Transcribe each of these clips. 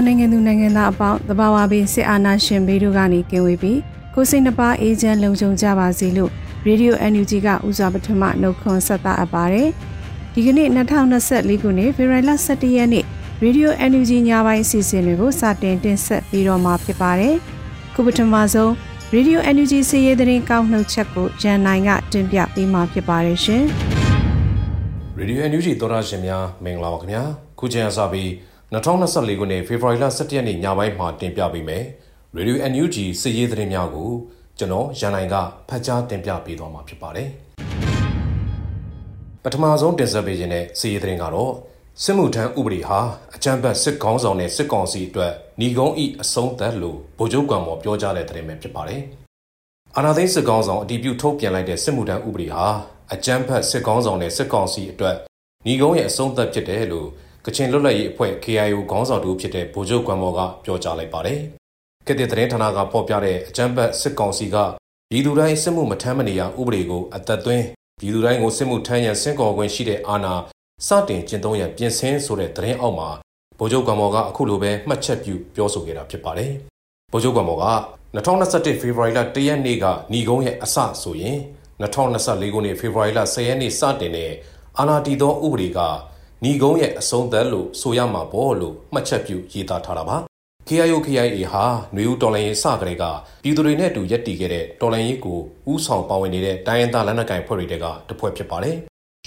န်မာနိုင်ငံသူနိုင်ငံသားအပေါင်းတဘာဝဘေးစစ်အာဏာရှင်ဘေးတို့ကနေကင်းဝေးပြီးကိုစိတ်နှပါအေးချမ်းလုံခြုံကြပါစေလို့ရေဒီယို NUG ကဦးစွာပထမနှုတ်ခွန်းဆက်သအပ်ပါတယ်။ဒီကနေ့2024ခုနှစ်ဖေဖော်ဝါရီလ17ရက်နေ့ရေဒီယို NUG ညပိုင်းအစီအစဉ်တွေကိုစတင်တင်ဆက်ပြီးတော့မှာဖြစ်ပါတယ်။ခုပထမဆုံးရေဒီယို NUG စီးရဲသတင်းကောက်နှုတ်ချက်ကိုရန်နိုင်ကတင်ပြပေးမှာဖြစ်ပါတယ်ရှင်။ရေဒီယို NUG သောရရှင်များမင်္ဂလာပါခင်ဗျာ။ခုချိန်အစပြီး 2024ခုနှစ်ဖေဖော်ဝါရီလ17ရက်နေ့ညပိုင်းမှာတင်ပြပေးမယ်။ Radio NUG စစ်ရေးသတင်းများကိုကျွန်တော်ရန်နိုင်ကဖတ်ကြားတင်ပြပေးသွားမှာဖြစ်ပါတယ်။ပထမဆုံးတင်ဆက်ပေးခြင်းတဲ့စစ်ရေးသတင်းကတော့စစ်မှုထမ်းဥပဒေဟာအကြမ်းဖက်စစ်ကောင်းဆောင်နဲ့စစ်ကောင်စီအတွက်ညီကုန်းဤအဆုံးသက်လို့ဗိုလ်ချုပ်ကံမော်ပြောကြားတဲ့သတင်းပဲဖြစ်ပါတယ်။အာဏာသိမ်းစစ်ကောင်းဆောင်အတီးပြုထုတ်ပြန်လိုက်တဲ့စစ်မှုထမ်းဥပဒေဟာအကြမ်းဖက်စစ်ကောင်းဆောင်နဲ့စစ်ကောင်စီအတွက်ညီကုန်းရဲ့အဆုံးသက်ဖြစ်တယ်လို့ ကချင်လွတ်လပ်ရေးအဖွဲ့ KIO ခေါင်းဆောင်တူဖြစ်တဲ့ဗိုလ်ချုပ်ကွမ်မော်ကပြောကြားလိုက်ပါတယ်။ကက်တဲ့သတင်းဌာနကဖော်ပြတဲ့အကြမ်းဖက်စစ်ကောင်စီကပြည်သူတိုင်းစစ်မှုမထမ်းမနေရဥပဒေကိုအသက်သွင်းပြည်သူတိုင်းကိုစစ်မှုထမ်းရန်စင့်ခေါ်ခွင့်ရှိတဲ့အာဏာစတင်ကျင့်သုံးရန်ပြင်ဆင်ဆိုတဲ့သတင်းအောက်မှာဗိုလ်ချုပ်ကွမ်မော်ကအခုလိုပဲမှတ်ချက်ပြုပြောဆိုခဲ့တာဖြစ်ပါတယ်။ဗိုလ်ချုပ်ကွမ်မော်က2021ဖေဖော်ဝါရီလ1ရက်နေ့ကညီကုန်းရဲ့အစဆိုရင်2024ခုနှစ်ဖေဖော်ဝါရီလ10ရက်နေ့စတင်တဲ့အာဏာတည်သောဥပဒေက ညီကုန်းရဲ့အဆုံးသက်လို့ဆိုရမှာပေါ့လို့မှတ်ချက်ပြုရေးသားထားတာပါ KIO KIA ဟာຫນွေဦးတော်လိုင်းရေးစကလေးကပြည်သူတွေနဲ့အတူရက်တည်ခဲ့တဲ့တော်လိုင်းရေးကိုဥဆောင်ပါဝင်နေတဲ့တိုင်းရင်းသားလက်နက်ကိုင်ဖွဲ့တွေကတစ်ဖွဲ့ဖြစ်ပါတယ်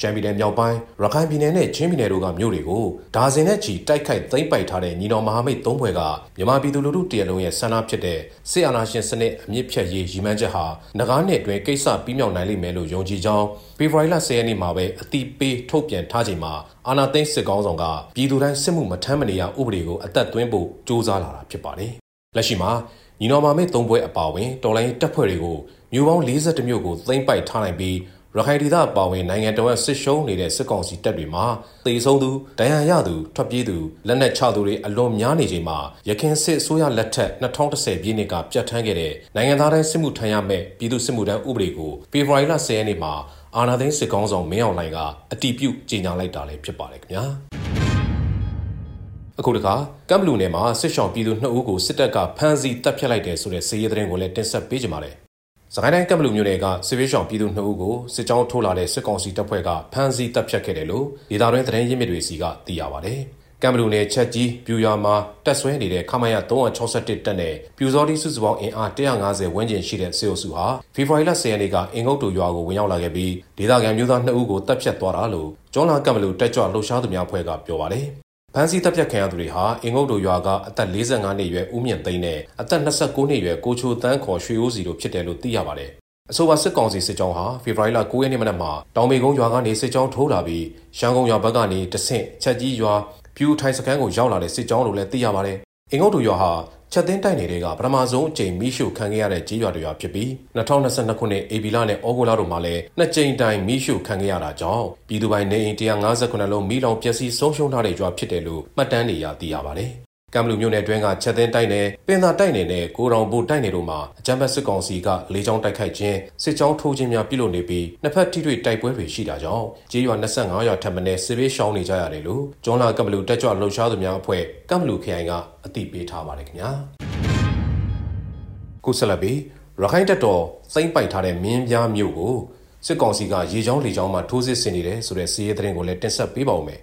ရှမ်းပြည်နယ်မြောက်ပိုင်းရခိုင်ပြည်နယ်နဲ့ချင်းပြည်နယ်တို့ကမြို့တွေကိုဒါဇင်နဲ့ချီတိုက်ခိုက်သိမ်းပိုက်ထားတဲ့ညီတော်မဟာမိတ်သုံးဖွဲ့ကမြန်မာပြည်သူလူထုတရလုံးရဲ့ဆန္ဒဖြစ်တဲ့စစ်အာဏာရှင်စနစ်အမြင့်ဖြတ်ရေးရည်မှန်းချက်ဟာငကားနှစ်အတွင်းကိစ္စပြီးမြောက်နိုင်လိမ့်မယ်လို့ယုံကြည်ကြောင်းဖေဖော်ဝါရီလ10ရက်နေ့မှာပဲအတိပေးထုတ်ပြန်ထားချိန်မှာအာဏာသိမ်းစစ်ကောင်းဆောင်ကပြည်သူတိုင်းစစ်မှုမထမ်းမနေရဥပဒေကိုအသက်သွင်းဖို့စ조사လာတာဖြစ်ပါတယ်။လက်ရှိမှာညီတော်မဟာမိတ်သုံးဖွဲ့အပါအဝင်တော်လိုင်းတပ်ဖွဲ့တွေကိုမြို့ပေါင်း42မြို့ကိုသိမ်းပိုက်ထားနိုင်ပြီး ရခိုင်ဒေသအပါအဝင်နိုင်ငံတော်ဆစ်ရှုံးနေတဲ့စစ်ကောင်စီတပ်တွေမှာတေဆုံးသူဒဏ်ရာရသူထွက်ပြေးသူလက်နက်ချသူတွေအလွန်များနေချိန်မှာရခိုင်စစ်အစိုးရလက်ထက်2010ပြည့်နှစ်ကပြဋ္ဌာန်းခဲ့တဲ့နိုင်ငံသားတိုင်းစစ်မှုထမ်းရမယ့်ပြည်သူစစ်မှုထမ်းဥပဒေကိုဖေဖော်ဝါရီလ10ရက်နေ့မှာအာဏာသိမ်းစစ်ကောင်ဆောင်မင်းအောင်လှိုင်ကအတီးပြုတ်ကြေညာလိုက်တာလည်းဖြစ်ပါတယ်ခင်ဗျာအခုတခါကမ်ဘလူနယ်မှာစစ်ဆောင်ပြည်သူ2ဦးကိုစစ်တပ်ကဖမ်းဆီးတပ်ဖြတ်လိုက်တယ်ဆိုတဲ့စီးရဲသတင်းကိုလည်းတင်ဆက်ပေးကြပါမယ် စကိုင်းတိုင်းကပ်ဘလူမြို့နယ်ကစစ်ပေးဆောင်ပြည်သူ2ဦးကိုစစ်ကြောင်းထိုးလာတဲ့စစ်ကောင်စီတပ်ဖွဲ့ကဖမ်းဆီးတပ်ဖြတ်ခဲ့တယ်လို့ဒေသတွင်းသတင်းရင်းမြစ်တွေစီကသိရပါဗျ။ကမ်ဘလူနယ်ချက်ကြီးပြူရွာမှာတက်ဆွဲနေတဲ့ခမရ361တပ်နဲ့ပြူစောတိစုစုပေါင်းအင်အား150ဝန်းကျင်ရှိတဲ့စေအုပ်စုဟာဖေဖော်ဝါရီလ10ရက်နေ့ကအင်္ဂုတ်တူရွာကိုဝင်ရောက်လာခဲ့ပြီးဒေသခံမျိုးသား2ဦးကိုတပ်ဖြတ်သွားတာလို့ကျောင်းလာကမ်ဘလူတက်ကြွလှုပ်ရှားသူများဖွဲ့ကပြောပါတယ်။ ဖမ်းဆီးတပ်ဖြတ်ခံရသူတွေဟာအင်္ဂုတ်တို့ရွာကအသက်45နှစ်အရွယ်ဦးမြင့်သိန်းနဲ့အသက်29နှစ်အရွယ်ကိုချိုတန်းခေါ်ရွှေအိုးစီတို့ဖြစ်တယ်လို့သိရပါတယ်။အဆိုပါစစ်ကောင်စီစစ်ကြောင်းဟာဖေဖော်ဝါရီလ9ရက်နေ့မနက်မှာတောင်မေကုန်းရွာကနေစစ်ကြောင်းထိုးလာပြီးရန်ကုန်ရွာဘက်ကနေတဆင့်ချက်ကြီးရွာပြူထိုင်စခန်းကိုရောက်လာတဲ့စစ်ကြောင်းလို့လည်းသိရပါတယ်။ အင်္ဂုတ်တို့ရွာဟာချက်သိန်းတိုက်နယ်တွေကပထမဆုံးအကြိမ်မိရှုခံခဲ့ရတဲ့ကြေးရွာတွေရွာဖြစ်ပြီး2022ခုနှစ်ဧပြီလနဲ့ဩဂုတ်လတို့မှာလည်းနှစ်ကြိမ်တိုင်မိရှုခံခဲ့ရတာကြောင့်ပြည်သူပိုင်နေအိမ်158လုံးမိလောင်ပျက်စီးဆုံးရှုံးထားတဲ့ရွာဖြစ်တယ်လို့မှတ်တမ်းတွေရသိရပါတယ် ကမ်ဘလူမြို့နယ်အတွင်းကချက်သိန်းတိုက်နယ်ပင်သာတိုက်နယ်နဲ့ကိုရောင်ဘိုတိုက်နယ်တို့မှာအကြမ်းဖက်စစ်ကောင်စီကလေးချောင်းတိုက်ခိုက်ခြင်းစစ်ကြောင်းထိုးခြင်းများပြုလုပ်နေပြီးနှစ်ဖက်ထိတွေ့တိုက်ပွဲတွေရှိတာကြောင့်ကြေးရွာ25ရွာထပ်မံစစ်ပေးရှောင်းနေကြရတယ်လို့ကျွန်းလာကမ်ဘလူတက်ကြွလှုပ်ရှားသူများအဖွဲ့ကမ်ဘလူခရိုင်ကအသိပေးထားပါတယ်ခင်ဗျာကိုဆက်လက်ပြီးရခိုင်တပ်တော်စိမ့်ပိုက်ထားတဲ့မင်းပြားမြို့ကိုစစ်ကောင်စီကရေချောင်းလေချောင်းမှာထိုးစစ်ဆင်နေတယ်ဆိုတဲ့စီးရဲသတင်းကိုလည်းတင်ဆက်ပေးပါဦးမယ်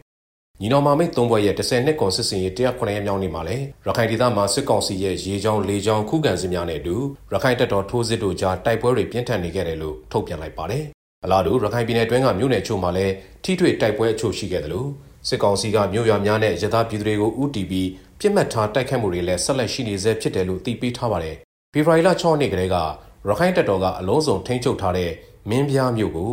ညီတော်မာမိတ်သုံးဘွဲ့ရဲ့10နှစ်ကွန်စစ်စင်ရေး109ရက်မြောက်နေ့မှာလည်းရခိုင်ဒေသမှာစစ်ကောင်စီရဲ့ရေချောင်းလေချောင်းခုခံစစ်များနဲ့အတူရခိုင်တပ်တော်ထိုးစစ်တို့ကြားတိုက်ပွဲတွေပြင်းထန်နေခဲ့တယ်လို့ထုတ်ပြန်လိုက်ပါတယ်။အလားတူရခိုင်ပြည်နယ်တွင်းကမြို့နယ်ချို့မှာလည်းထိထွေတိုက်ပွဲအချို့ရှိခဲ့တယ်လို့စစ်ကောင်စီကမြို့ရွာများနဲ့ရသပြည်သူတွေကိုဥတီပြီးပြစ်မှတ်ထားတိုက်ခတ်မှုတွေလည်းဆက်လက်ရှိနေဆဲဖြစ်တယ်လို့သိပေးထားပါတယ်။ဖေဖော်ဝါရီလ6ရက်နေ့ကတည်းကရခိုင်တပ်တော်ကအလုံးစုံထိန်းချုပ်ထားတဲ့မင်းပြားမြို့ကို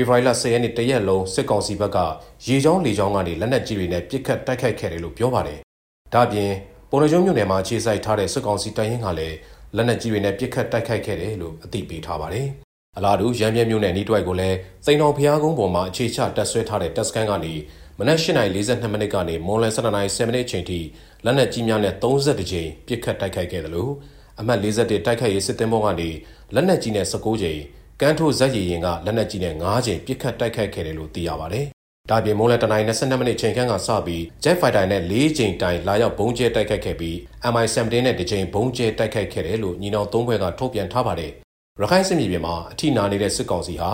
ဖေဖော်ဝါရီလ10ရက်နေ့တရက်လုံးစစ်ကောင်စီဘက်ကရေချောင်းလေချောင်းကနေလက်နက်ကြီးတွေနဲ့ပစ်ခတ်တိုက်ခိုက်ခဲ့တယ်လို့ပြောပါတယ်။ဒါ့အပြင်ပေါ်ရကျုံမြို့နယ်မှာခြေစိုက်ထားတဲ့စစ်ကောင်စီတပ်ရင်းကလည်းလက်နက်ကြီးတွေနဲ့ပစ်ခတ်တိုက်ခိုက်ခဲ့တယ်လို့အသိပေးထားပါတယ်။အလားတူရန်ပြဲမြို့နယ်နီးတွိုက်ကိုလည်းသိန်းတော်ဖျားကုန်းပေါ်မှာအခြေချတက်ဆွဲထားတဲ့တပ်စခန်းကနေမနက်၈ :42 မိနစ်ကနေမွန်လယ်၁၂:၀မိနစ်အချိန်ထိလက်နက်ကြီးများနဲ့32ကြိမ်ပစ်ခတ်တိုက်ခိုက်ခဲ့တယ်လို့အမှတ်41တိုက်ခိုက်ရေးစစ်သည်ဘောကနေလက်နက်ကြီးနဲ့19ကြိမ် ကန်းထိုးဇက်ရည်ရင်ကလက်နက်ကြီးနဲ့9ကြိမ်ပစ်ခတ်တိုက်ခိုက်ခဲ့တယ်လို့သိရပါတယ်။ဒါပြင်မိုးလက်တနိုင်22မိနစ်ချိန်ခန့်ကစပြီး Jet Fighter နဲ့၄ကြိမ်တိုင်လာရောက်ဘုံကျဲတိုက်ခိုက်ခဲ့ပြီး MI-17 နဲ့တစ်ကြိမ်ဘုံကျဲတိုက်ခိုက်ခဲ့တယ်လို့ညီနောင်သုံးဘွဲကထုတ်ပြန်ထားပါတယ်။ရခိုင်စစ်မြေပြင်မှာအထိနာနေတဲ့စစ်ကောင်စီဟာ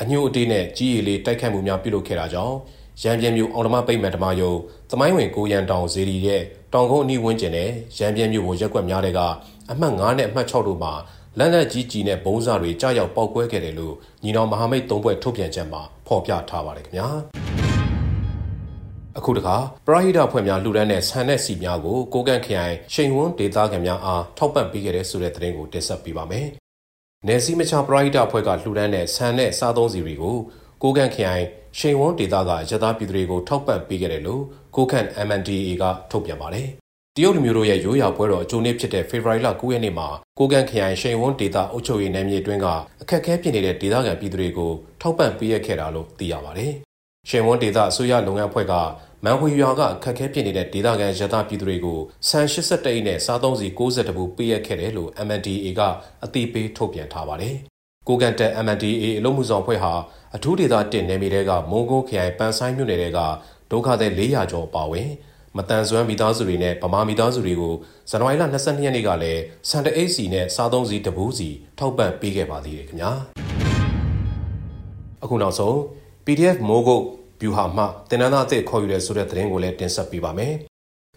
အညှို့အတေးနဲ့ကြီးရီလေးတိုက်ခိုက်မှုများပြုလုပ်ခဲ့တာကြောင့်ရန်ပြင်းမြို့အောင်ဓမ္မပိတ်မှန်ဓမ္မယုံသမိုင်းဝင်ကိုရန်တောင်ဇေဒီရဲ့တောင်ကုန်းအနီးဝန်းကျင်နဲ့ရန်ပြင်းမြို့ကိုရက်ွက်များတဲ့ကအမှတ်9နဲ့အမှတ်6တို့မှာ လက်နက်ကြီးကြီးနဲ့ဘုံးစာတွေကြားရောက်ပောက်ကွဲခဲ့တယ်လို့ညီနောင်မဟာမိတ်သုံးဘွဲ့ထုတ်ပြန်ချက်မှာဖော်ပြထားပါတယ်ခင်ဗျာအခုတခါပရဟိတဖွဲ့များလှူဒန်းတဲ့ဆန်တဲ့စီများကိုကိုကန့်ခရိုင်ရှိန်ဝန်းဒေသခံများအားထောက်ပံ့ပေးခဲ့တဲ့ဆိုတဲ့သတင်းကိုတင်ဆက်ပေးပါမယ်။နယ်စည်းမခြားပရဟိတဖွဲ့ကလှူဒန်းတဲ့ဆန်တဲ့စားသုံးစီတွေကိုကိုကန့်ခရိုင်ရှိန်ဝန်းဒေသကရသားပြည်သူတွေကိုထောက်ပံ့ပေးခဲ့တယ်လို့ကိုကန့် MNDA ကထုတ်ပြန်ပါတယ်။ တရုတ်လူမျိုးတို့ရဲ့ရိုးရာပွဲတော်အကျိုးနေ့ဖြစ်တဲ့ဖေဖော်ဝါရီလ9ရက်နေ့မှာကိုကန်ခရိုင်ရှိန်ဝန်းဒေသအုပ်ချုပ်ရေးနယ်မြေအတွင်းကအခက်အခဲဖြစ်နေတဲ့ဒေသခံပြည်သူတွေကိုထောက်ပံ့ပေးရခဲ့တာလို့သိရပါတယ်။ရှိန်ဝန်းဒေသအစိုးရလုပ်ငန်းဖွဲ့ကမန်ဟွေရွာကအခက်အခဲဖြစ်နေတဲ့ဒေသခံရသပြည်သူတွေကိုဆန်81အိတ်နဲ့စားသုံးစီ62ဘူးပေးရခဲ့တယ်လို့ MNDA ကအသိပေးထုတ်ပြန်ထားပါတယ်။ကိုကန်တက် MNDA အလို့မှုဆောင်ဖွဲ့ဟာအထူးဒေသတင်နယ်မြေတွေကမုံကိုခရိုင်ပန်းဆိုင်မြို့နယ်တွေကဒုက္ခသည်400ကျော်ပါဝင် မတန်ဆွမ်းမိသားစုတွေနဲ့ဗမာမိသားစုတွေကိုဇန်နဝါရီလ22ရက်နေ့ကလည်းစန်တအိတ်စီနဲ့စားသုံးစီတပူးစီထောက်ပံ့ပေးခဲ့ပါသေးတယ်ခင်ဗျာအခုနောက်ဆုံး PDF မိုးကုတ်ဗျူဟာမှတင်နန်းသားအသစ်ခေါ်ယူတဲ့ဆိုတဲ့သတင်းကိုလည်းတင်ဆက်ပေးပါမယ်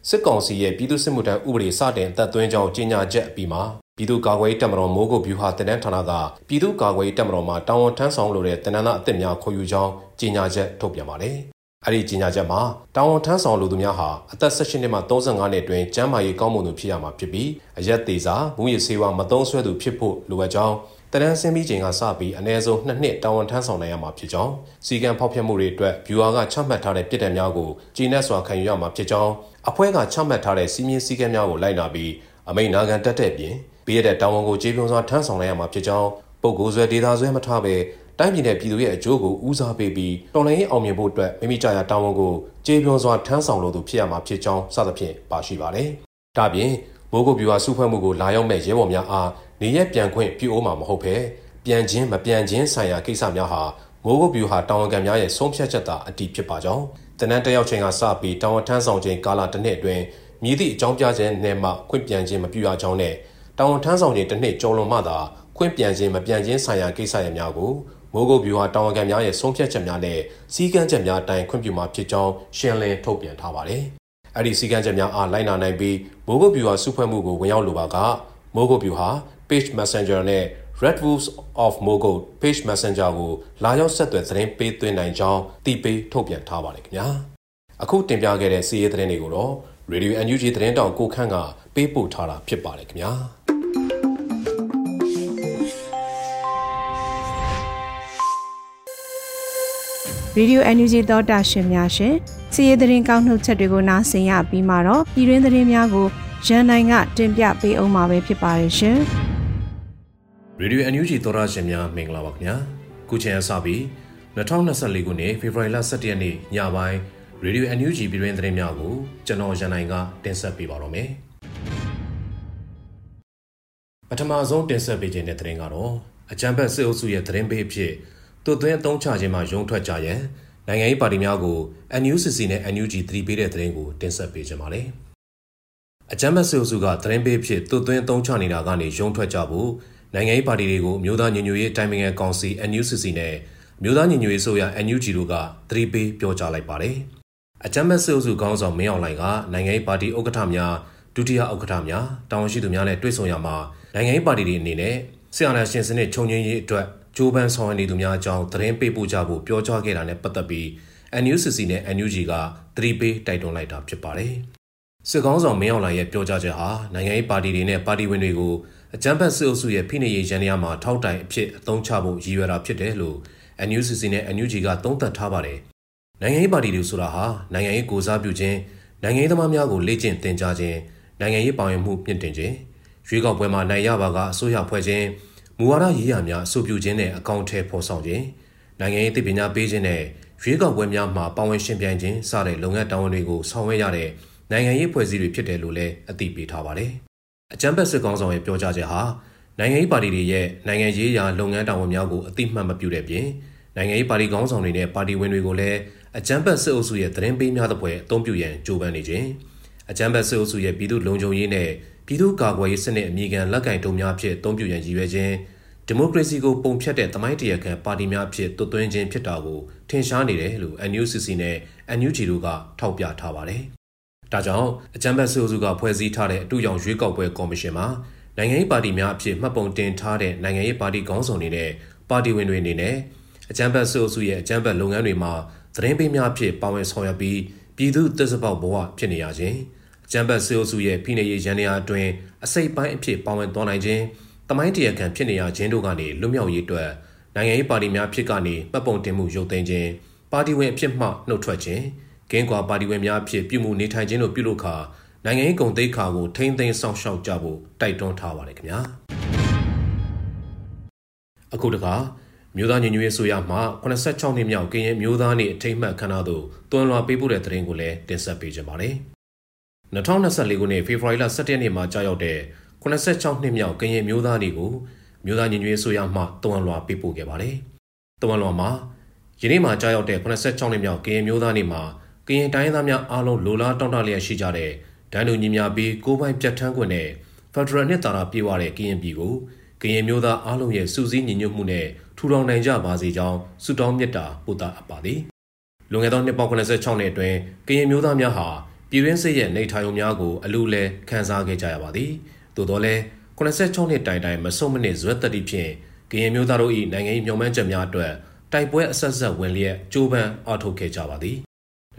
စစ်ကောင်စီရဲ့ပြည်သူ့စစ်မှုထမ်းဥပဒေစတင်သက်သွင်းကြောင်းကြေညာချက်အပြီးမှာပြည်သူ့ကာကွယ်ရေးတပ်မတော်မိုးကုတ်ဗျူဟာတင်နန်းဌာနကပြည်သူ့ကာကွယ်ရေးတပ်မတော်မှတာဝန်ထမ်းဆောင်လိုတဲ့တင်နန်းသားအသစ်များခေါ်ယူကြောင်းကြေညာချက်ထုတ်ပြန်ပါတယ် အဲ့ဒီကြီးညာချက်မှာတာဝန်ထမ်းဆောင်လူသူများဟာအသက်16နှစ်မှ35နှစ်အတွင်းကျန်းမာရေးကောင်းမွန်သူဖြစ်ရမှာဖြစ်ပြီးအရက်သေးစာမူရစေဝါမသုံးဆွဲသူဖြစ်ဖို့လိုအပ်ကြောင်းတရန်စင်းပြီးချိန်ကစပြီးအ ਨੇ ဆုံးနှစ်နှစ်တာဝန်ထမ်းဆောင်နိုင်ရမှာဖြစ်ကြောင်းစီကံဖောက်ဖျက်မှုတွေအတွက်ဗျူဟာကချမှတ်ထားတဲ့ပြည်ထံများကိုဂျင်းနဲ့စွာခံယူရမှာဖြစ်ကြောင်းအဖွဲ့ကချမှတ်ထားတဲ့စီမင်းစည်းကမ်းများကိုလိုက်နာပြီးအမိန့်နာခံတက်တဲ့ပြင်ပေးရတဲ့တာဝန်ကိုကျေပွန်စွာထမ်းဆောင်နိုင်ရမှာဖြစ်ကြောင်းပုဂ္ဂိုလ်ဆွဲဒေတာဆွဲမထားဘဲ တိုင်းပြည်နဲ့ပြည်သူရဲ့အကျိုးကိုဦးစားပေးပြီးတော်လှန်ရေးအောင်မြင်ဖို့အတွက်မိမိကြာရတာဝန်ကိုကြေပြွန်စွာထမ်းဆောင်လိုသူဖြစ်ရမှာဖြစ်ကြောင်းစသဖြင့်ပါရှိပါတယ်။ဒါပြင်မိုးကုတ်ပြူဟာစုဖွဲ့မှုကိုလာရောက်မဲ့ရဲဘော်များအားနေရက်ပြန်ခွင့်ပြုအိုးမှာမဟုတ်ဘဲပြန်ချင်းမပြန်ချင်းဆိုင်ရာကိစ္စများဟာမိုးကုတ်ပြူဟာတာဝန်ခံများရဲ့ဆုံးဖြတ်ချက်သာအတည်ဖြစ်ပါကြောင်းတနန်တယောက်ချင်းကစပြီးတာဝန်ထမ်းဆောင်ခြင်းကာလတစ်နှစ်အတွင်းမြည်သည့်အကြောင်းပြခြင်းနဲ့မှခွင့်ပြန်ခြင်းမပြုရကြောင်းနဲ့တာဝန်ထမ်းဆောင်ခြင်းတစ်နှစ်ကျော်လွန်မှသာခွင့်ပြန်ခြင်းမပြန်ခြင်းဆိုင်ရာကိစ္စရပ်များကို မိုးကုတ်ဗျူဟာတာဝန်ခံများရဲ့ဆုံးဖြတ်ချက်များနဲ့စီကမ်းချက်များအတိုင်းခွင့်ပြုမှာဖြစ်ကြောင်းရှင်းလင်းထုတ်ပြန်ထားပါတယ်။အဲ့ဒီစီကမ်းချက်များအားလိုက်နာနိုင်ပြီးမိုးကုတ်ဗျူဟာစုဖွဲ့မှုကိုဝင်ရောက်လိုပါကမိုးကုတ်ဗျူဟာ Page Messenger နဲ့ Red Wolves of Mogo Page Messenger ကိုလာရောက်ဆက်သွယ်သတင်းပေးသွင်းနိုင်ကြောင်းတည်ပေးထုတ်ပြန်ထားပါတယ်ခင်ဗျာ။အခုတင်ပြခဲ့တဲ့စီးရဲသတင်းတွေကိုတော့ Radio NUG သတင်းတောင်ကိုခန့်ကပေးပို့ထားတာဖြစ်ပါတယ်ခင်ဗျာ။ Radio NUG သောတာရှင်များရှင်စီးရီးသတင်းကောက်နှုတ်ချက်တွေကိုနားဆင်ရပြီးမှတော့ပြည်တွင်းသတင်းများကိုရန်နိုင်ကတင်ပြပေးအောင်မှာပဲဖြစ်ပါတယ်ရှင်။ Radio NUG သောတာရှင်များမင်္ဂလာပါခင်ဗျာ။ခုချိန်အစပြီး2024ခုနှစ်ဖေဖော်ဝါရီလ17ရက်နေ့ညပိုင်း Radio NUG ပြည်တွင်းသတင်းများကိုကျွန်တော်ရန်နိုင်ကတင်ဆက်ပေးပါတော့မယ်။ပထမဆုံးတင်ဆက်ပေးခြင်းတဲ့သတင်းကတော့အကြံဖက်စစ်အုပ်စုရဲ့သတင်းပေးအဖြစ် သွတ်သွင်းအသုံးချခြင်းမှာရုံထွက်ကြရန်နိုင်ငံရေးပါတီများကို NUCC နဲ့ NUG သတိပေးတဲ့သတင်းကိုတင်ဆက်ပေးကြပါမယ်။အကြမ်းဖက်စစ်အုပ်စုကသတင်းပေးဖြစ်သွတ်သွင်းအသုံးချနေတာကနေရုံထွက်ကြဖို့နိုင်ငံရေးပါတီတွေကိုမျိုးသားညီညွတ်ရေးအတိုင်းအမြံကောင်စီ NUCC နဲ့မျိုးသားညီညွတ်ရေးဆိုရ NUG တို့ကသတိပေးပြောကြားလိုက်ပါတယ်။အကြမ်းဖက်စစ်အုပ်စုခေါင်းဆောင်မင်းအောင်လှိုင်ကနိုင်ငံရေးပါတီဥက္ကဋ္ဌများဒုတိယဥက္ကဋ္ဌများတာဝန်ရှိသူများနဲ့တွေ့ဆုံရမှာနိုင်ငံရေးပါတီတွေအနေနဲ့ဆီယနာရှင်စနစ်ခြုံငင်းရေးအတွက် ဂျိုးပန်းဆောင်ရည်နေသူများအကြောင်းသတင်းပေးပို့ကြဖို့ပြောကြားခဲ့တာနဲ့ပတ်သက်ပြီး NUCC နဲ့ NUG ကသတိပေးတိုက်တွန်းလိုက်တာဖြစ်ပါတယ်။စစ်ကောင်းဆောင်မင်းအောင်လှိုင်ရဲ့ပြောကြားချက်ဟာနိုင်ငံရေးပါတီတွေနဲ့ပါတီဝင်တွေကိုအကြမ်းဖက်စစ်အုပ်စုရဲ့ဖိနှိပ်ရေးရန်ရာမှာထောက်တိုင်အဖြစ်အသုံးချဖို့ရည်ရွယ်တာဖြစ်တယ်လို့ NUCC နဲ့ NUG ကသုံးသပ်ထားပါတယ်။နိုင်ငံရေးပါတီတွေဆိုတာဟာနိုင်ငံရေးကိုစားပြုခြင်းနိုင်ငံရေးသမားများကိုလေ့ကျင့်သင်ကြားခြင်းနိုင်ငံရေးပါဝင်မှုမြင့်တင်ခြင်းရွေးကောက်ပွဲမှာနိုင်ရပါကအစိုးရဖွဲ့ခြင်း မူဝါဒရေးရာများအဆိုပြုခြင်းနဲ့အကောင့်ထဲပေါ်ဆောင်ခြင်းနိုင်ငံရေးသိပညာပေးခြင်းနဲ့ရွေးကောက်ပွဲများမှာပါဝင်ရှင်ပြိုင်ခြင်းစတဲ့လုပ်ငန်းတာဝန်တွေကိုဆောင်ရွက်ရတဲ့နိုင်ငံရေးဖွဲ့စည်းတွေဖြစ်တယ်လို့လည်းအသိပေးထားပါတယ်။အကြံဖက်စစ်ကောင်ဆောင်ရဲ့ပြောကြားချက်ဟာနိုင်ငံရေးပါတီတွေရဲ့နိုင်ငံရေးရာလုပ်ငန်းတာဝန်များကိုအသိမှတ်မပြုတဲ့ပြင်နိုင်ငံရေးပါတီခေါင်းဆောင်တွေနဲ့ပါတီဝင်တွေကိုလည်းအကြမ်းဖက်စစ်အုပ်စုရဲ့သတင်းပေးများသဖွယ်အုံပြုရန်ကြိုးပမ်းနေခြင်းအကြမ်းဖက်စစ်အုပ်စုရဲ့ပြည်သူ့လုံခြုံရေးနဲ့ ပြည်သူ့ကာကွယ်ရေးစနစ်အမိခံလက်ကင်တုံများဖြင့်အုံပြုရန်ရည်ရွယ်ခြင်းဒီမိုကရေစီကိုပုံဖြတ်တဲ့တမိုင်းတရခံပါတီများဖြစ်သွတ်သွင်းခြင်းဖြစ်တာကိုထင်ရှားနေတယ်လို့ NUCC နဲ့ NUG တို့ကထောက်ပြထားပါတယ်။ဒါကြောင့်အကြံဖက်စစ်အုပ်စုကဖွဲ့စည်းထားတဲ့အတူရောင်ရွေးကောက်ပွဲကော်မရှင်မှာနိုင်ငံရေးပါတီများအဖြစ်မှတ်ပုံတင်ထားတဲ့နိုင်ငံရေးပါတီခေါင်းဆောင်တွေနဲ့ပါတီဝင်တွေအနေနဲ့အကြံဖက်စစ်အုပ်စုရဲ့အကြံဖက်လုပ်ငန်းတွေမှာသတင်းပေးများဖြစ်ပါဝင်ဆောင်ရွက်ပြီးပြည်သူသစ္စာပေါက်ဘဝဖြစ်နေရခြင်းအ ကြံဖက်စစ်အုပ်စုရဲ့ဖိနှိပ်ရေးရန်ရာအတွင်းအစိတ်ပိုင်းအဖြစ်ပါဝင်သွားနိုင်ခြင်းတမိုင်းတရခံဖြစ်နေရခြင်းတို့ကနေလွတ်မြောက်ရေးအတွက်နိုင်ငံရေးပါတီများဖြစ်ကနေပတ်ပုံတင်မှုရုပ်သိမ်းခြင်းပါတီဝင်အဖြစ်မှနှုတ်ထွက်ခြင်းကင်းကွာပါတီဝင်များအဖြစ်ပြုမှုနေထိုင်ခြင်းတို့ပြုလုပ်ခါနိုင်ငံရေးဂုဏ်သိက္ခာကိုထိမ့်သိမ်းဆောင်ရှောက်ကြဖို့တိုက်တွန်းထားပါတယ်ခင်ဗျာအခုတခါမြို့သားညီညွတ်ရေးဆိုရမှာ86နှစ်မြောက်ကရင်မြို့သားနေ့အထိမ်းအမှတ်ခမ်းနားသို့တွန်းလွှာပေးပို့တဲ့သတင်းကိုလည်းတင်ဆက်ပေးကြပါမယ် 2024ခုနှစ်ဖေဖော်ဝါရီလ17ရက်နေ့မှာကြာရောက်တဲ့86နှစ်မြောက်ကရင်မျိုးသားတွေကိုမျိုးသားညီညွတ်ရေးဆိုရမှတဝန်လွှာပေးပို့ခဲ့ပါတယ်။တဝန်လွှာမှာယနေ့မှာကြာရောက်တဲ့86နှစ်မြောက်ကရင်မျိုးသားနေမှာကရင်တိုင်းသားများအားလုံးလိုလားတောင်းတလျက်ရှိကြတဲ့ဒိုင်းလူညီများပြီးကိုပိုင်ပြတ်ထန်းခွင့်နဲ့ဖက်ဒရယ်နှစ်သာရပြေဝတဲ့ကရင်ပြည်ကိုကရင်မျိုးသားအားလုံးရဲ့စုစည်းညီညွတ်မှုနဲ့ထူထောင်နိုင်ကြပါစေကြောင်းဆုတောင်းမေတ္တာပို့သအပ်ပါသည်။လွန်ခဲ့သောနှစ်ပေါင်း86နှစ်အတွင်းကရင်မျိုးသားများဟာ ပြည်ရင်းစစ်ရဲ့နေထိုင်ုံများကိုအလူလဲခန်းစားခဲ့ကြရပါသည်။သို့တော်လည်း86နှစ်တိုင်တိုင်မဆုံးမနစ်ဇွဲတက်တီဖြင့်ကရင်မျိုးသားတို့၏နိုင်ငံရေးမျှော်မှန်းချက်များအတွက်တိုက်ပွဲအဆက်ဆက်ဝင်လျက်ကြိုးပမ်းအားထုတ်ခဲ့ကြပါသည်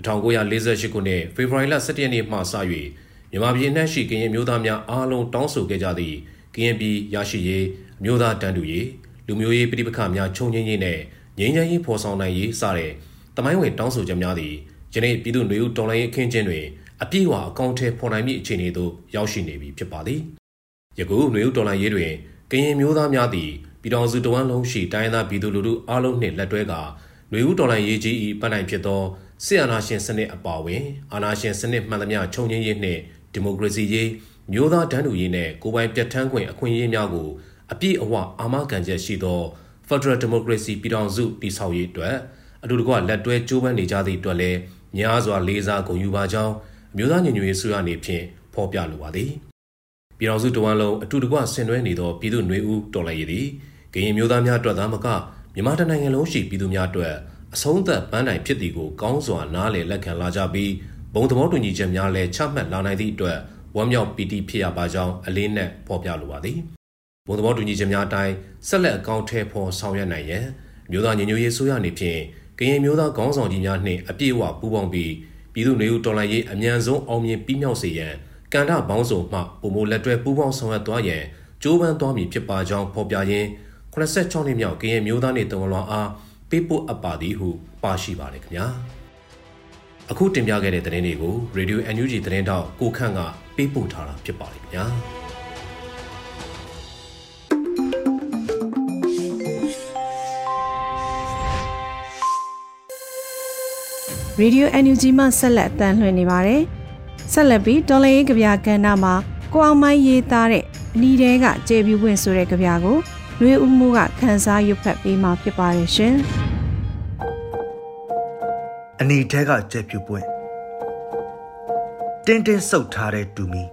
1948ခုနှစ်ဖေဖော်ဝါရီလ17ရက်နေ့မှစ၍မြန်မာပြည်အနှံ့ရှိကရင်မျိုးသားများအားလုံးတောင်းဆိုခဲ့ကြသည့်ကရင်ပြည်ရရှိရေးမျိုးသားတန်းတူရေးလူမျိုးရေးပြည်ပခါများခြုံငင်းရေးနဲ့ငြိမ်းချမ်းရေးဖော်ဆောင်နိုင်ရေးစတဲ့တမိုင်းဝင်တောင်းဆိုချက်များသည် ယနေ့ပြည်သူ့နေဦးတော်လှန်ရေးအခင်းကျင်းတွင်အပြည့်အဝအကောင့်ထဲပေါ်နိုင်မည့်အခြေအနေသို့ရောက်ရှိနေပြီဖြစ်ပါသည်ယခုနွေဦးတော်လှန်ရေးတွင်ကရင်မျိုးသားများသည်ပြည်တော်စုတဝမ်းလုံးရှိတိုင်းသားပြည်သူလူထုအားလုံးနှင့်လက်တွဲကာနွေဦးတော်လှန်ရေးကြီး၏ပန်းနိုင်ဖြစ်သောစစ်အာဏာရှင်စနစ်အပါအဝင်အာဏာရှင်စနစ်မှန်သမျှခြုံငင်းရေးနှင့်ဒီမိုကရေစီရေးမျိုးသားတန်းတူရေးနှင့်ကိုယ်ပိုင်ပြဋ္ဌာန်းခွင့်အခွင့်အရေးများကိုအပြည့်အဝအာမခံချက်ရှိသော Federal Democracy ပြည်ထောင်စုတည်ဆောက်ရေးအတွက်အတူတကွလက်တွဲကြိုးပမ်းနေကြသည့်အတွက်လည်း များစွာလေးစားဂုဏ်ယူပါကြောင်းအမျိုးသားညီညွတ်ရေးဆွေးနွေးနေဖြင့်ဖော်ပြလိုပါသည်ပြည်တော်စုတဝမ်းလုံးအတူတကွဆင်နွှဲနေသောပြည်သူ့ຫນွေဦးတော်လှန်ရေးသည်ကရင်မျိုးသားများအတွက်သာမကမြန်မာတနိုင်ငံလုံးရှိပြည်သူများအတွက်အဆုံးသက်ပန်းတိုင်ဖြစ်သည်ကိုကောင်းစွာနားလည်လက်ခံလာကြပြီးဘုံသဘောတူညီချက်များလည်းချမှတ်လာနိုင်သည့်အတွက်ဝမ်းမြောက်ပီတိဖြစ်ရပါကြောင်းအလေးနက်ဖော်ပြလိုပါသည်ဘုံသဘောတူညီချက်များအတိုင်းဆက်လက်အကောင့်ထဲပေါ်ဆောင်ရွက်နိုင်ရန်မျိုးသားညီညွတ်ရေးဆိုရနေဖြင့် ကရင်မျိုးသားခေါင်းဆောင်ကြီးများနှင့်အပြည့်အဝပူးပေါင်းပြီးပြည်သူ့နေဦးတော်လှန်ရေးအမြန်ဆုံးအောင်မြင်ပြီးမြောက်စေရန်ကန္တာဘောင်းစုံမှပုံမလက်တွဲပူးပေါင်းဆောင်ရွက်သွားရန်ကြိုးပမ်းသွားမည်ဖြစ်ပါကြောင်းဖော်ပြရင်း86နှစ်မြောက်ကရင်မျိုးသားနေတုံလွန်အားပေးပို့အပ်ပါသည်ဟုပါရှိပါတယ်ခင်ဗျာအခုတင်ပြခဲ့တဲ့သတင်းတွေကို Radio NUG သတင်းတောက်ကိုခန့်ကပေးပို့ထားတာဖြစ်ပါတယ်ခင်ဗျာ ရေဒီယို NUG မှဆက်လက်အသံလွှင့်နေပါတယ်။ဆက်လက်ပြီးဒေါ်လာရေးကြပြကဏ္ဍမှာကိုအောင်မိုင်းရေးသားတဲ့အနီးတဲကကျေပြူးဝင်ဆိုတဲ့ကြပြကိုလွေဦးမှုကခန်းစားရွတ်ဖက်ပေးมาဖြစ်ပါတယ်ရှင်အနီတဲကကျေပြူးပွင့်တင်းတင်းဆုပ်ထားတဲ့တူမီ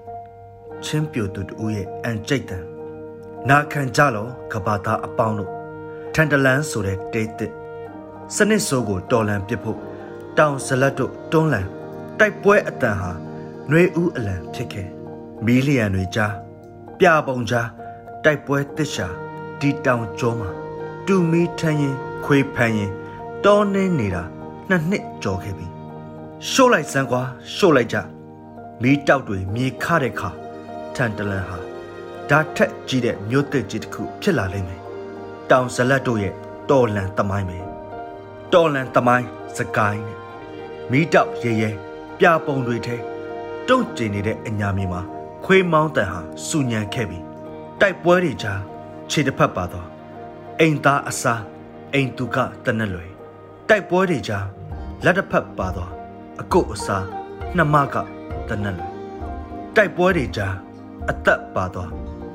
ချင်းပြိုသူတူရဲ့အန်ကြိတ်တန်နာခံကြလောကဘာသားအပေါင်းတို့ထန်တလန်ဆိုတဲ့တေးတစ်စနစ်ဆိုးကိုတော်လန်ပစ်ဖို့ တောင်ဇလက်တို့တွန်းလန်တိုက်ပွဲအတန်ဟာຫນွေဦးအလံဖြစ်ခဲ့မီလီယံတွေကြားပြပုံကြားတိုက်ပွဲတစ်ရှာဒီတောင်ကျောမှာတူမီထန်းရင်ခွေဖန်းရင်တောနေနေတာနှစ်နှစ်ကြော်ခဲ့ပြီရှို့လိုက်စမ်းကွာရှို့လိုက်ကြမီးတောက်တွေမြေခတဲ့ခါထန်တလန်ဟာဒါထက်ကြီးတဲ့မြို့တစ်ကြီးတစ်ခုဖြစ်လာလိမ့်မယ်တောင်ဇလက်တို့ရဲ့တော်လန်သမိုင်းပဲတော်လန်သမိုင်းစကိုင်းနဲ့ မီးတောက်ရဲရဲပြပုံတွေထဲတုံ့ကျင်နေတဲ့အညာမြေမှာခွေးမောင်းတန်ဟာစူညံခဲ့ပြီတိုက်ပွဲတွေကြားခြေတစ်ဖက်ပါတော့အိမ်သားအစားအိမ်သူကတနက်လွယ်တိုက်ပွဲတွေကြားလက်တစ်ဖက်ပါတော့အကုတ်အစားနှမကတနက်လွယ်တိုက်ပွဲတွေကြားအသက်ပါတော့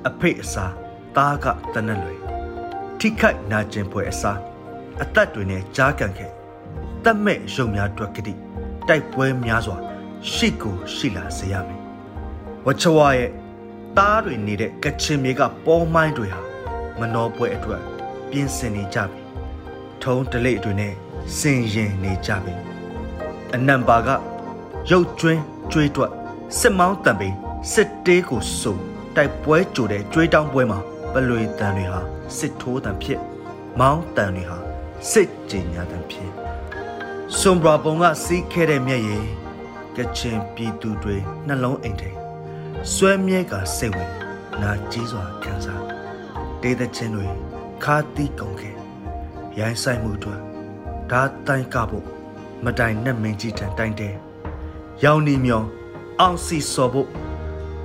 အဖေအစားသားကတနက်လွယ်ထိခိုက်နာကျင်ပွဲအစားအသက်တွေနဲ့ကြားကန်ခဲ့ တတ်မဲ့ရုံများအတွက်ကတိတိုက်ပွဲများစွာရှိကိုရှိလာစေရမယ်ဝချဝရဲ့တားတွေနေတဲ့ကချင်မြေကပေါ်မိုင်းတွေဟာမနှောပွဲအတွက်ပြင်ဆင်နေကြပြီထုံးတလိတွေနဲ့စင်ရင်နေကြပြီအနံပါကရုတ်ကျွင်းကျွေးတွက်စစ်မောင်းတံပိန်စစ်တေးကိုစုံတိုက်ပွဲကြိုတဲ့ကျွေးတောင်းပွဲမှာပလွေတန်တွေဟာစစ်ထိုးတန်ဖြစ် မောင်းတန်တွေဟာစစ်ကြင်ညာတန်ဖြစ် စွန်ဘရာပုံကစီးခဲတဲ့မျက်ရည်ကချင်ပြည်သူတွေနှလုံးအိမ်ထိန်ဆွဲမြဲကစိတ်ဝင်နာကြီးစွာခံစားဒေသချင်းတွေခါတီးကုန်ခဲ့ရိုင်းဆိုင်မှုအတွက်ဓာတိုင်ကဖို့မတိုင်နဲ့မင်းကြီးထံတိုင်တဲ့ရောင်နီမြောင်အောင်စီစော်ဖို့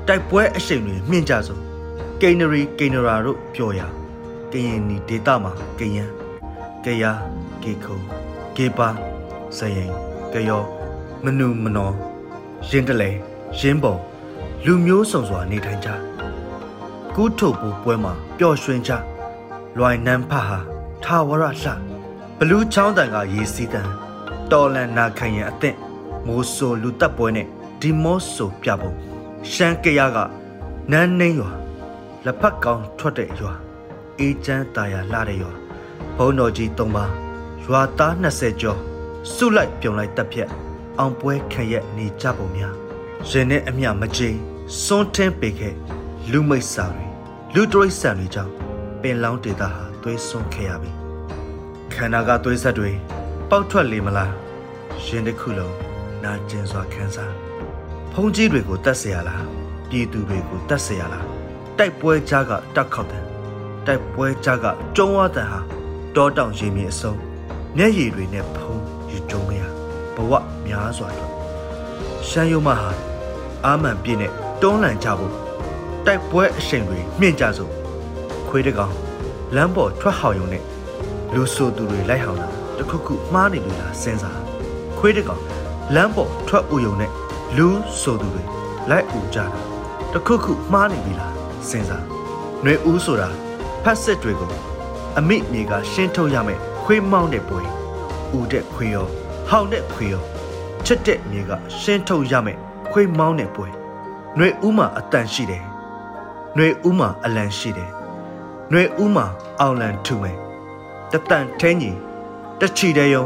တိုက်ပွဲအရှိန်တွေမြင့်ကြဆုံးကိန်းနရီကိန်းနရာတို့ပြောရကရင်နီဒေတာမှာကယံကရကေခုကေပါ စရင်ကယောမနုမနောရင်တလေရင်ပုံလူမျိုးစုံစွာနေထိုင်ကြကူးထုတ်ဖို့ပွဲမှာပျော်ရွှင်ကြလွိုင်နန်းဖဟာထာဝရလှဘလူးချောင်းတန်ကရေစီးတန်တော်လန်နာခံရန်အသင့်မိုးဆိုလူတပ်ပွဲနဲ့ဒီမော့ဆိုပြပုံရှမ်းကရကနန်းနှင်းရွာလက်ဖက်ကောင်းထွက်တဲ့ရွာအေးချမ်းတာယာလှတဲ့ရွာဘုံတော်ကြီး၃ပါးရွာသား20ကျော် စုလိုက်ပြုံလိုက်တက်ဖြက်အောင်ပွဲခံရက်နေကြပုံများရင်နဲ့အမျှမကြိမ်စွန်းထင်းပေခဲ့လူမိတ်စာတွေလူတရိษံတွေကြောင့်ပင်လောင်းဒေတာဟာသွေးစွန်းခဲ့ရပြီခန္ဓာကသွေးဆက်တွေပေါက်ထွက်လေမလားရင်တစ်ခုလုံးနာကျင်စွာခံစားဖုံးကြီးတွေကိုတတ်เสียရလားပြည်သူတွေကိုတတ်เสียရလားတိုက်ပွဲကြားကတက်ခောက်တယ်တိုက်ပွဲကြားကကျုံဝါတန်ဟာတောတောင်ရေမြေအစုံမျက်ရည်တွေနဲ့ဖုံး ယူကြုံမရဘဝများစွာတော့ရှမ်းရုံမဟာအာမန်ပြည့်နဲ့တွန်းလှန်ကြဖို့တိုက်ပွဲအရှိန်တွေမြင့်ကြစို့ခွေးတကောင်လမ်းပေါ်ထွက်ဟောင်ယုံနဲ့လူဆိုသူတွေလိုက်ဟောင်တာတခုခုမှားနေပြီလားစဉ်းစားခွေးတကောင်လမ်းပေါ်ထွက်ဥယုံနဲ့လူဆိုသူတွေလိုက်ဥကြတာတခုခုမှားနေပြီလားစဉ်းစားຫນွေဦးဆိုတာဖက်စစ်တွေကိုအမိမြေကရှင်းထုတ်ရမယ်ခွေးမောင်းတဲ့ပွဲ ဥတဲ့ခွေးရောဟောင်တဲ့ခွေးရောချစ်တဲ့မြေကရှင်းထုတ်ရမယ်ခွေးမောင်းတဲ့ပွဲຫນွေဦးမှာအတန်ရှိတယ်ຫນွေဦးမှာအလံရှိတယ်ຫນွေဦးမှာအောင်လံထူမယ်တတန်ထဲညီတချီတဲ့ယုံ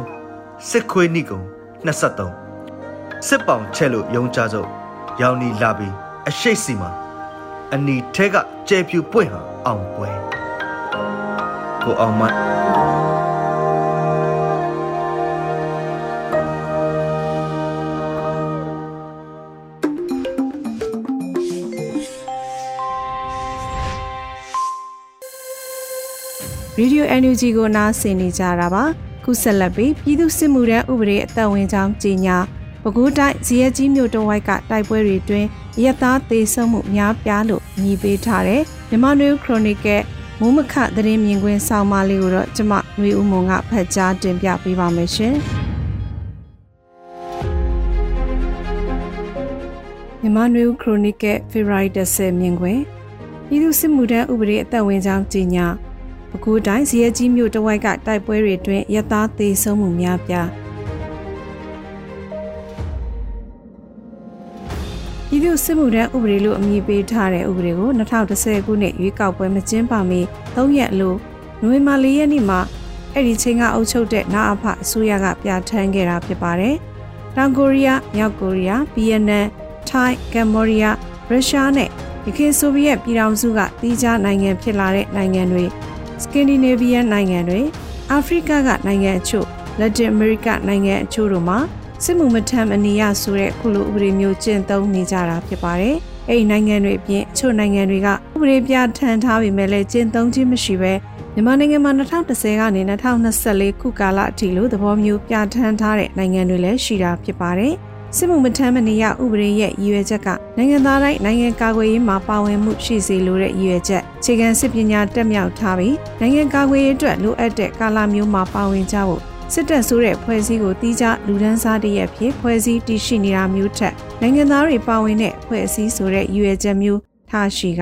စစ်ခွေးနိကုံ23စစ်ပောင်ချက်လို့ယုံကြစို့ရောင်နီလာပြီးအရှိတ်စီမှာအနီထဲကကျဲပြူပွင့်ဟာအောင်ပွဲကိုအောင်မတ် ရေဒီယို NUG ကိုနားဆင်နေကြတာပါခုဆက်လက်ပြီးပြည်သူစစ်မှုထမ်းဥပဒေအသက်ဝင်ကြောင်းကြီးညာပဲခူးတိုင်းဇီယကြီးမြို့တဝိုက်ကတိုက်ပွဲတွေတွင်ရက်သားသေဆုံးမှုများပြားလို့ညီပေးထားတဲ့မြန်မာနွေခရိုနီကယ်မိုးမခသတင်းမြင်ကွင်းဆောင်းပါးလေးကိုတော့ကျမຫນွေဦးမွန်ကဖတ်ကြားတင်ပြပေးပါမယ်ရှင်မြန်မာနွေဦးခရိုနီကယ်ဖေဖော်ဝါရီ10မြင်ကွင်းပြည်သူစစ်မှုထမ်းဥပဒေအသက်ဝင်ကြောင်းကြီးညာ ပဲခူးတိုင်းဇီယကြီးမြို့တဝိုက်ကတိုက်ပွဲတွေတွင်ရသားသေးဆုံးမှုများပြားပြည်သူ့စစ်မှုထမ်းဥပဒေလို့အမည်ပေးထားတဲ့ဥပဒေကို2010ခုနှစ်ရွေးကောက်ပွဲမကျင်းပမီ3ရက်လို့နိုဝင်ဘာ4ရက်နေ့မှာအဲ့ဒီချိန်ကအုပ်ချုပ်တဲ့နာအဖအစိုးရကပြဋ္ဌာန်းခဲ့တာဖြစ်ပါတယ်။တောင်ကိုရီးယား၊မြောက်ကိုရီးယား၊ဗီယက်နမ်၊ထိုင်း၊ကမ္ဘောဒီးယား၊ရုရှားနဲ့ယခင်ဆိုဗီယက်ပြည်ထောင်စုကတီးခြားနိုင်ငံဖြစ်လာတဲ့နိုင်ငံတွေ စကင်ဒီနေဗီးယန်နိုင်ငံတွေအာဖရိကကနိုင်ငံအချို့လက်တင်အမေရိကနိုင်ငံအချို့တို့မှာစစ်မှုမထမ်းမနေရဆိုတဲ့ခုလိုဥပဒေမျိုးကျင့်သုံးနေကြတာဖြစ်ပါတယ်။အဲ့ဒီနိုင်ငံတွေအပြင်အချို့နိုင်ငံတွေကဥပဒေပြဋ္ဌာန်းထားပေမဲ့လည်းကျင့်သုံးခြင်းမရှိဘဲမြန်မာနိုင်ငံမှာ2010ကနေ2024ခုကာလအထိလို့သဘောမျိုးပြဋ္ဌာန်းထားတဲ့နိုင်ငံတွေလည်းရှိတာဖြစ်ပါတယ်။ စစ်မှုမထမ်းမနေရဥပဒေရဲ့ရည်ရွယ်ချက်ကနိုင်ငံသားတိုင်းနိုင်ငံကာကွယ်ရေးမှာပါဝင်မှုရှိစေလိုတဲ့ရည်ရွယ်ချက်ခြေခံစစ်ပညာတက်မြောက်ထားပြီးနိုင်ငံကာကွယ်ရေးအတွက်လိုအပ်တဲ့ကာလမျိုးမှာပါဝင်ကြဖို့စစ်တပ်ဆိုတဲ့ဖွဲ့စည်းကိုတီးခြားလူဒန်းစားတရက်ဖြစ်ဖွဲ့စည်းတည်ရှိနေတာမျိုးထက်နိုင်ငံသားတွေပါဝင်တဲ့ဖွဲ့စည်းဆိုတဲ့ရည်ရွယ်ချက်မျိုးထားရှိက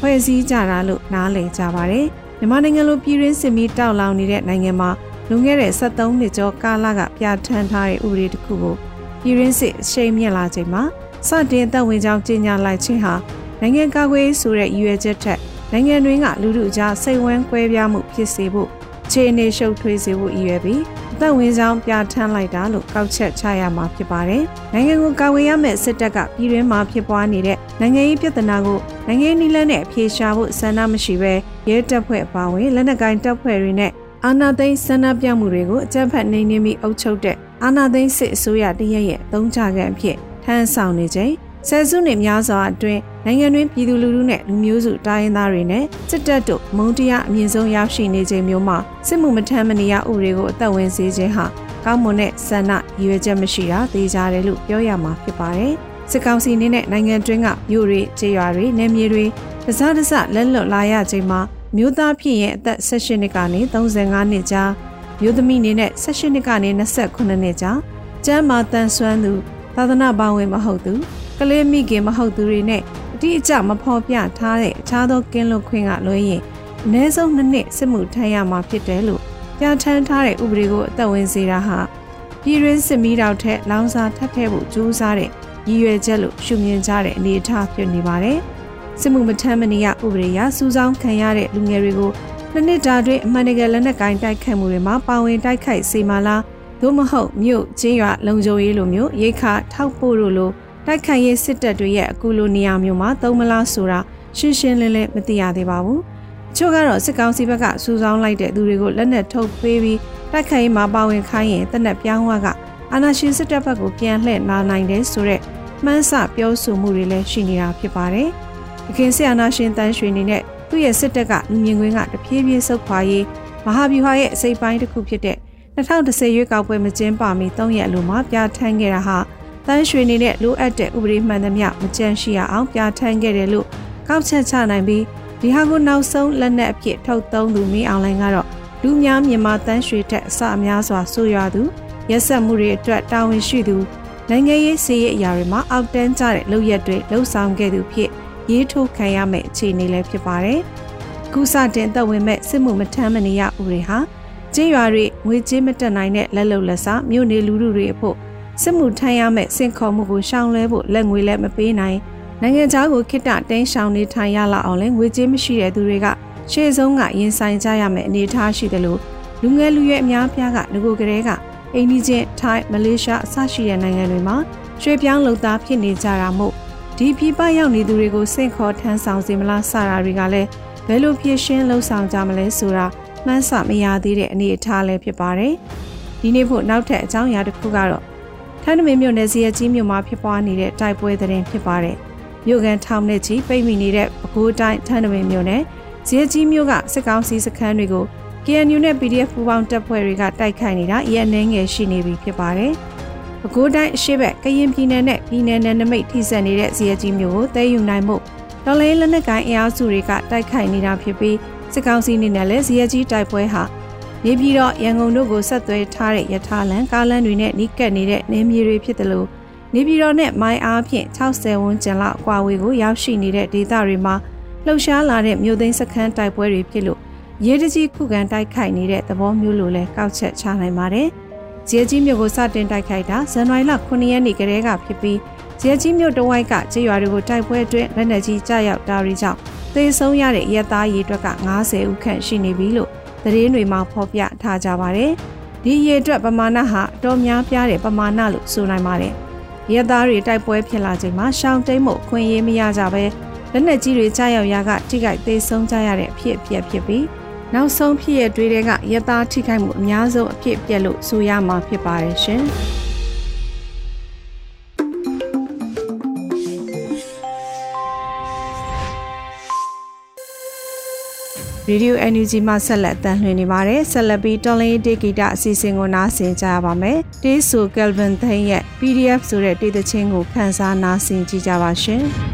ဖွဲ့စည်းကြတာလို့နားလည်ကြပါတယ်။မြန်မာနိုင်ငံလိုပြည်ရင်းစစ်မီးတောက်လောင်နေတဲ့နိုင်ငံမှာလွန်ခဲ့တဲ့73နှစ်ကျော်ကာလကပြဋ္ဌာန်းထားတဲ့ဥပဒေတစ်ခုကို ပြည်ရင်းစစ်အရှိန်မြင့်လာချိန်မှာစတင်သက်ဝင်ကြောင်းကြေညာလိုက်ခြင်းဟာနိုင်ငံကာကွယ်ရေးဆိုတဲ့ရည်ရွယ်ချက်ထက်နိုင်ငံတွင်းကလူထုကြားစိတ်ဝမ်းကွဲပြားမှုဖြစ်စေဖို့ခြေအနေရှုပ်ထွေးစေဖို့ရည်ရွယ်ပြီးအသက်ဝင်ဆောင်ပြဋ္ဌာန်းလိုက်တာလို့ကောက်ချက်ချရမှာဖြစ်ပါတယ်။နိုင်ငံကိုကာကွယ်ရမယ့်စစ်တပ်ကပြည်တွင်းမှာဖြစ်ပွားနေတဲ့နိုင်ငံရေးပြဿနာကိုနိုင်ငံနည်းလမ်းနဲ့အပြေရှားဖို့ဆန္ဒမရှိဘဲရဲတပ်ဖွဲ့အပါအဝင်လက်နက်ကိုင်တပ်ဖွဲ့တွေနဲ့အာဏာသိမ်းဆန္ဒပြမှုတွေကိုအကြမ်းဖက်နှိမ်နင်းပြီးအုပ်ချုပ်တဲ့ အာဏာသိမ်းစစ်အစိုးရတရက်ရဲ့အသုံးချခံအဖြစ်ထမ်းဆောင်နေချိန်ဆယ်စုနှစ်များစွာအတွင်းနိုင်ငံတွင်းပြည်သူလူထုနဲ့လူမျိုးစုတိုင်းရင်းသားတွေနဲ့စစ်တပ်တို့မုံတရားအမြင့်ဆုံးရောက်ရှိနေချိန်မျိုးမှာစစ်မှုမထမ်းမနေရဥပဒေကိုအသက်ဝင်စေခြင်းဟာကောင်းမွန်တဲ့ဆန္ဒရည်ရွယ်ချက်မရှိတာသိကြတယ်လို့ပြောရမှာဖြစ်ပါတယ်။စစ်ကောင်စီအနေနဲ့နိုင်ငံတွင်းကမြို့တွေခြေရွာတွေနယ်မြေတွေတစားတစလက်လွတ်လာရချိန်မှာမြို့သားဖြစ်ရင်အသက်18နှစ်ကနေ35နှစ်ကြား မြို့သမီးအနေနဲ့18နှစ်ကနေ28နှစ်ကြားကျမ်းမာတန်ဆွမ်းသူသာသနာ့ဘောင်ဝင်မဟုတ်သူကလေးမိခင်မဟုတ်သူတွေနဲ့အတိအကျမဖော်ပြထားတဲ့အခြားသောကင်းလွတ်ခွင့်ကလွှဲရင်အနည်းဆုံးနှစ်နှစ်စစ်မှုထမ်းရမှာဖြစ်တယ်လို့ပြဋ္ဌာန်းထားတဲ့ဥပဒေကိုအသက်ဝင်စေတာဟာပြည်တွင်းစစ်မီးတောက်ထက်လောင်စာထပ်ထည့်ဖို့ကြိုးစားတဲ့ရည်ရွယ်ချက်လို့ရှုမြင်ကြတဲ့အနေအထားဖြစ်နေပါတယ်။စစ်မှုမထမ်းမနေရဥပဒေအရစူးစောင်းခံရတဲ့လူငယ်တွေကို နှစ်နှစ်တာအတွင်းအမှန်တကယ်လက်နက်ကိုင်တိုက်ခတ်မှုတွေမှာပါဝင်တိုက်ခိုက်စေမလားသို့မဟုတ်မြို့ချင်းရွာလုံခြုံရေးလိုမျိုးရိတ်ခါထောက်ပို့လို့လို့တိုက်ခိုက်ရေးစစ်တပ်တွေရဲ့အခုလိုနေရာမျိုးမှာသုံးမလားဆိုတာရှင်းရှင်းလင်းလင်းမသိရသေးပါဘူး။ချို့ကတော့စစ်ကောင်စီဘက်ကစူးစောင်းလိုက်တဲ့သူတွေကိုလက်နက်ထုတ်ပေးပြီးတိုက်ခိုက်ရေးမှာပါဝင်ခိုင်းရင်တနက်ပြောင်းဝကအာဏာရှင်စစ်တပ်ဘက်ကိုပြန်လှည့်လာနိုင်တယ်ဆိုတော့မှန်းဆပြောဆိုမှုတွေလည်းရှိနေတာဖြစ်ပါတယ်။အခင်ဆရာနာရှင်တန်းရွှေနေနဲ့ သူ့ရဲ့စစ်တပ်ကလူမြင်ကွင်းကတဖြည်းဖြည်းဆုတ်ခွာရေးမဟာဗျူဟာရဲ့အစိပ်ပိုင်းတစ်ခုဖြစ်တဲ့2010ရွေးကောက်ပွဲမကျင်းပမီ3ရက်လိုမှပြဋ္ဌာန်းခဲ့တာဟာတန်းရွှေနေတဲ့လိုအပ်တဲ့ဥပဒေမှန်သမျှမကြန့်ရှိရအောင်ပြဋ္ဌာန်းခဲ့တယ်လို့ကောက်ချက်ချနိုင်ပြီးဒီဟာကိုနောက်ဆုံးလက်နက်အဖြစ်ထုတ်သုံးသူမင်းအောင်လိုင်းကတော့လူများမြန်မာတန်းရွှေထက်အစအများစွာဆိုရွာသူရက်ဆက်မှုတွေအတွက်တာဝန်ရှိသူနိုင်ငံရေးစည်ရေးအရာတွေမှာအောက်တန်းကျတဲ့လုပ်ရက်တွေလှုပ်ဆောင်ခဲ့သူဖြစ် ရေးထိုးခံရမယ့်အခြေအနေလည်းဖြစ်ပါတယ်။ကုစတင်သက်ဝင်မဲ့စစ်မှုမထမ်းမနေရဥပဒေဟာကျင်းရွာတွေငွေကြေးမတက်နိုင်တဲ့လက်လုံလက်စားမြို့နေလူထုတွေအဖို့စစ်မှုထမ်းရမယ့်စင်ခေါ်မှုကိုရှောင်လွှဲဖို့လက်ငွေလည်းမပေးနိုင်နိုင်ငံခြားကိုခိတ္တတင်းရှောင်နေထိုင်ရလာအောင်လဲငွေကြေးမရှိတဲ့သူတွေကရှေ့ဆုံးကရင်ဆိုင်ကြရမယ့်အနေအထားရှိတယ်လို့လူငယ်လူရွယ်အများပြားကငကိုကလေးကအိန္ဒိချင်းထိုင်းမလေးရှားအစရှိတဲ့နိုင်ငံတွေမှာရွှေပြောင်းလုံသားဖြစ်နေကြတာမို့ ဒီပြည်ပရောက်နေသူတွေကိုစင့်ခေါ်ထမ်းဆောင်စေမလားစတာတွေကလည်းဘယ်လိုဖြစ်ရှင်းလှုပ်ဆောင်ကြမလဲဆိုတာမှန်းဆမရသေးတဲ့အနေအထားလည်းဖြစ်ပါတယ်ဒီနေ့ဖို့နောက်ထပ်အကြောင်းအရာတစ်ခုကတော့ထန်းနမင်းမြို့နယ်စီရကြီးမြို့မှာဖြစ်ပွားနေတဲ့တိုက်ပွဲသတင်းဖြစ်ပါတယ်။မြို့ကန်ထောင်နဲ့ချီပိတ်မိနေတဲ့ပဲခူးတိုင်းထန်းနမင်းမြို့နယ်စီရကြီးမြို့ကစစ်ကောင်စီစခန်းတွေကို KNU နဲ့ PDF ပူးပေါင်းတပ်ဖွဲ့တွေကတိုက်ခိုက်နေတာအရင်နှင်းငယ်ရှိနေပြီဖြစ်ပါတယ်။ ပဲခူးတိုင်းအရှိဘက်ကရင်ပြည်နယ်နဲ့ပြည်နယ်နယ်နိမိတ်ထိစပ်နေတဲ့စီရကြီးမြို့ကိုတဲယူနိုင်မှုတော်လေးလက်နက်ကိုင်အင်အားစုတွေကတိုက်ခိုက်နေတာဖြစ်ပြီးစစ်ကောင်စီအနေနဲ့လည်းစီရကြီးတိုက်ပွဲဟာနေပြည်တော်ရန်ကုန်တို့ကိုဆက်သွဲထားတဲ့ရထားလမ်းကားလမ်းတွေနဲ့နီးကပ်နေတဲ့နေမြေတွေဖြစ်တယ်လို့နေပြည်တော်နဲ့မိုင်းအားဖြင့်60ဝန်းကျင်လောက်ကွာဝေးကိုရောက်ရှိနေတဲ့ဒေသတွေမှာလှုပ်ရှားလာတဲ့မြို့သိမ်းစခန်းတိုက်ပွဲတွေဖြစ်လို့ရဲတကြီးခုခံတိုက်ခိုက်နေတဲ့သဘောမျိုးလိုလဲကောက်ချက်ချနိုင်ပါတယ်။ ဂျေကြီးမြို့ကိုစတင်တိုက်ခိုက်တာဇန်နဝါရီလ9ရက်နေ့ကတည်းကဖြစ်ပြီး။ကြဲကြီးမြို့တဝိုက်ကကြေးရွာတွေကိုတိုက်ပွဲအတွင်းလက်နက်ကြီးကြားရောက်တာတွေကြောင့်သေဆုံးရတဲ့ရဲသားရေအတွက်က90ဦးခန့်ရှိနေပြီလို့သတင်းတွေမှာဖော်ပြထားကြပါတယ်။ဒီရေအတွက်ပမာဏဟာအတော်များပြားတဲ့ပမာဏလို့ဆိုနိုင်ပါတယ်။ရဲသားတွေတိုက်ပွဲဖြစ်လာချိန်မှာရှောင်းတိန်မှုခွင့်ရေးမရကြဘဲလက်နက်ကြီးတွေကြားရောက်ရာကထိခိုက်သေဆုံးကြရတဲ့အဖြစ်အပျက်ဖြစ်ပြီး နောက်ဆုံးဖြစ်ရတွေးတဲ့ကရဲသားထိခိုက်မှုအများဆုံးအဖြစ်အပျက်လို့ဆိုရမှာဖြစ်ပါတယ်ရှင်။ Radio NUG မှာဆက်လက်တန်လှည့်နေပါတယ်ဆက်လက်ပြီးတော်လင်းဒေဂီတာအစီအစဉ်ကိုနားဆင်ကြရပါမယ်တေးဆို Kelvin သိန်းရဲ့ PDF ဆိုတဲ့တေးသချင်းကိုခန်းစားနားဆင်ကြကြပါရှင်။။